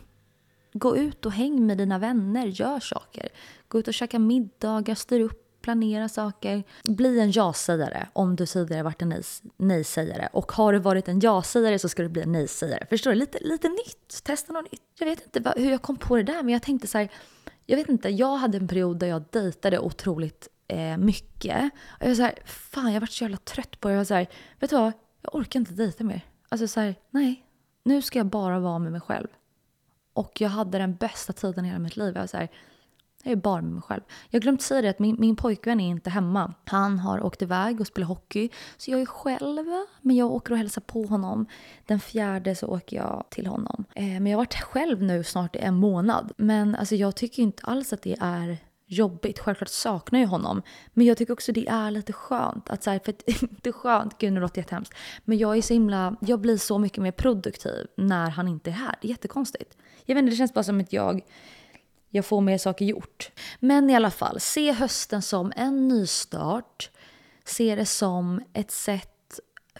gå ut och häng med dina vänner, gör saker. Gå ut och käka middagar, styr upp planera saker. Bli en ja-sägare om du tidigare varit en nej-sägare. Och har du varit en ja-sägare så ska du bli en nej-sägare. Förstår du? Lite, lite nytt. Testa något nytt. Jag vet inte hur jag kom på det där men jag tänkte så här. Jag vet inte, jag hade en period där jag dejtade otroligt eh, mycket. Och jag var så här, fan jag vart så jävla trött på det. Jag var så här, vet du vad? Jag orkar inte dejta mer. Alltså så här, nej. Nu ska jag bara vara med mig själv. Och jag hade den bästa tiden i hela mitt liv. Jag var så här, jag är bara med mig själv. Jag har glömt säga det att min, min pojkvän är inte hemma. Han har åkt iväg och spelar hockey. Så jag är själv. Men jag åker och hälsar på honom. Den fjärde så åker jag till honom. Eh, men jag har varit själv nu snart i en månad. Men alltså, jag tycker inte alls att det är jobbigt. Självklart saknar jag honom. Men jag tycker också det är lite skönt. Att så här, för att, <laughs> inte skönt, gud nu låter det jättehemskt. Men jag är så himla, jag blir så mycket mer produktiv när han inte är här. Det är jättekonstigt. Jag vet inte, det känns bara som att jag jag får mer saker gjort. Men i alla fall, se hösten som en nystart. Se det som ett sätt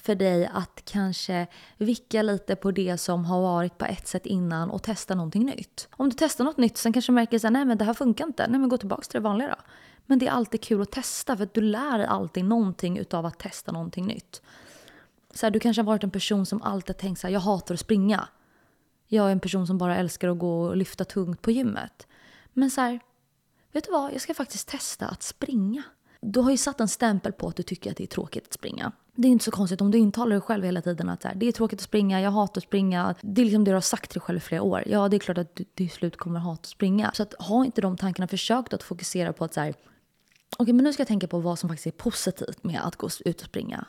för dig att kanske vicka lite på det som har varit på ett sätt innan och testa någonting nytt. Om du testar något nytt sen kanske du märker att nej men det här funkar inte. Nej men gå tillbaka till det vanliga då. Men det är alltid kul att testa för att du lär dig alltid någonting utav att testa någonting nytt. Så här, du kanske har varit en person som alltid tänkt så här, jag hatar att springa. Jag är en person som bara älskar att gå och lyfta tungt på gymmet. Men så här, vet du vad? Jag ska faktiskt testa att springa. Du har ju satt en stämpel på att du tycker att det är tråkigt att springa. Det är inte så konstigt om du intalar dig själv hela tiden att så här, det är tråkigt att springa, jag hatar att springa. Det är liksom det du har sagt till dig själv i flera år. Ja, det är klart att du till slut kommer hata att springa. Så att, ha inte de tankarna. Försök att fokusera på att så här, okej okay, men nu ska jag tänka på vad som faktiskt är positivt med att gå ut och springa.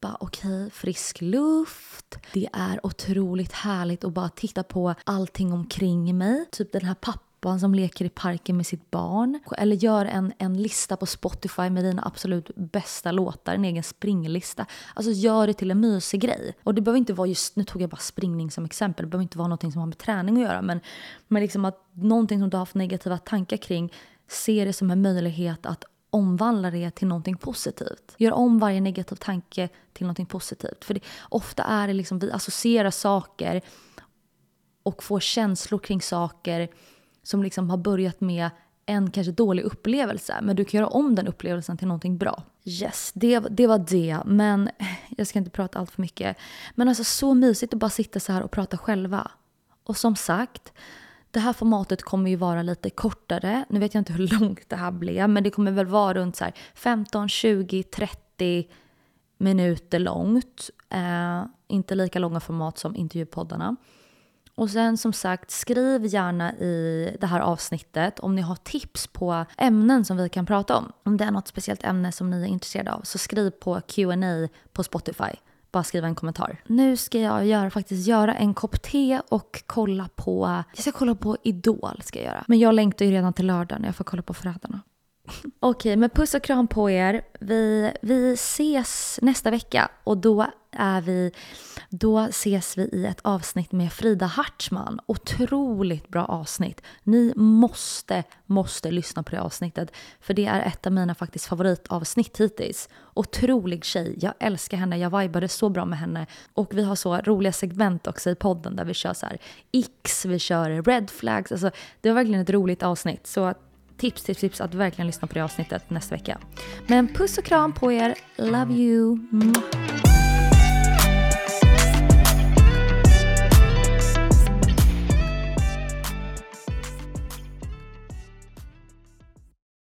Bara okej, okay, frisk luft. Det är otroligt härligt att bara titta på allting omkring mig. Typ den här pappan pappan som leker i parken med sitt barn. Eller gör en, en lista på Spotify med dina absolut bästa låtar, en egen springlista. Alltså gör det till en mysig grej. Och det behöver inte vara just, nu tog jag bara springning som exempel, det behöver inte vara någonting som har med träning att göra. Men, men liksom att någonting som du har haft negativa tankar kring, se det som en möjlighet att omvandla det till någonting positivt. Gör om varje negativ tanke till någonting positivt. För det, ofta är det liksom, vi associerar saker och får känslor kring saker som liksom har börjat med en kanske dålig upplevelse, men du kan göra om den upplevelsen till någonting bra. Yes, det, det var det. Men <laughs> jag ska inte prata allt för mycket. Men alltså så mysigt att bara sitta så här och prata själva. Och som sagt, det här formatet kommer ju vara lite kortare. Nu vet jag inte hur <laughs> långt det här blev, men det kommer väl vara runt så 15, 20, 30 minuter långt. Eh, inte lika långa format som intervjupoddarna. Och sen som sagt, skriv gärna i det här avsnittet om ni har tips på ämnen som vi kan prata om. Om det är något speciellt ämne som ni är intresserade av så skriv på Q&A på Spotify. Bara skriva en kommentar. Nu ska jag göra, faktiskt göra en kopp te och kolla på... Jag ska kolla på Idol. ska jag göra. Men jag längtar ju redan till lördag när jag får kolla på Förrädarna. <laughs> Okej, men puss och kram på er. Vi, vi ses nästa vecka och då är vi, då ses vi i ett avsnitt med Frida Hartman. Otroligt bra avsnitt. Ni måste, måste lyssna på det avsnittet. För det är ett av mina faktiskt favoritavsnitt hittills. Otrolig tjej, jag älskar henne, jag vibade så bra med henne. Och vi har så roliga segment också i podden där vi kör så här X, vi kör red flags. Alltså, det var verkligen ett roligt avsnitt. Så tips, tips, tips att verkligen lyssna på det avsnittet nästa vecka. Men puss och kram på er, love you!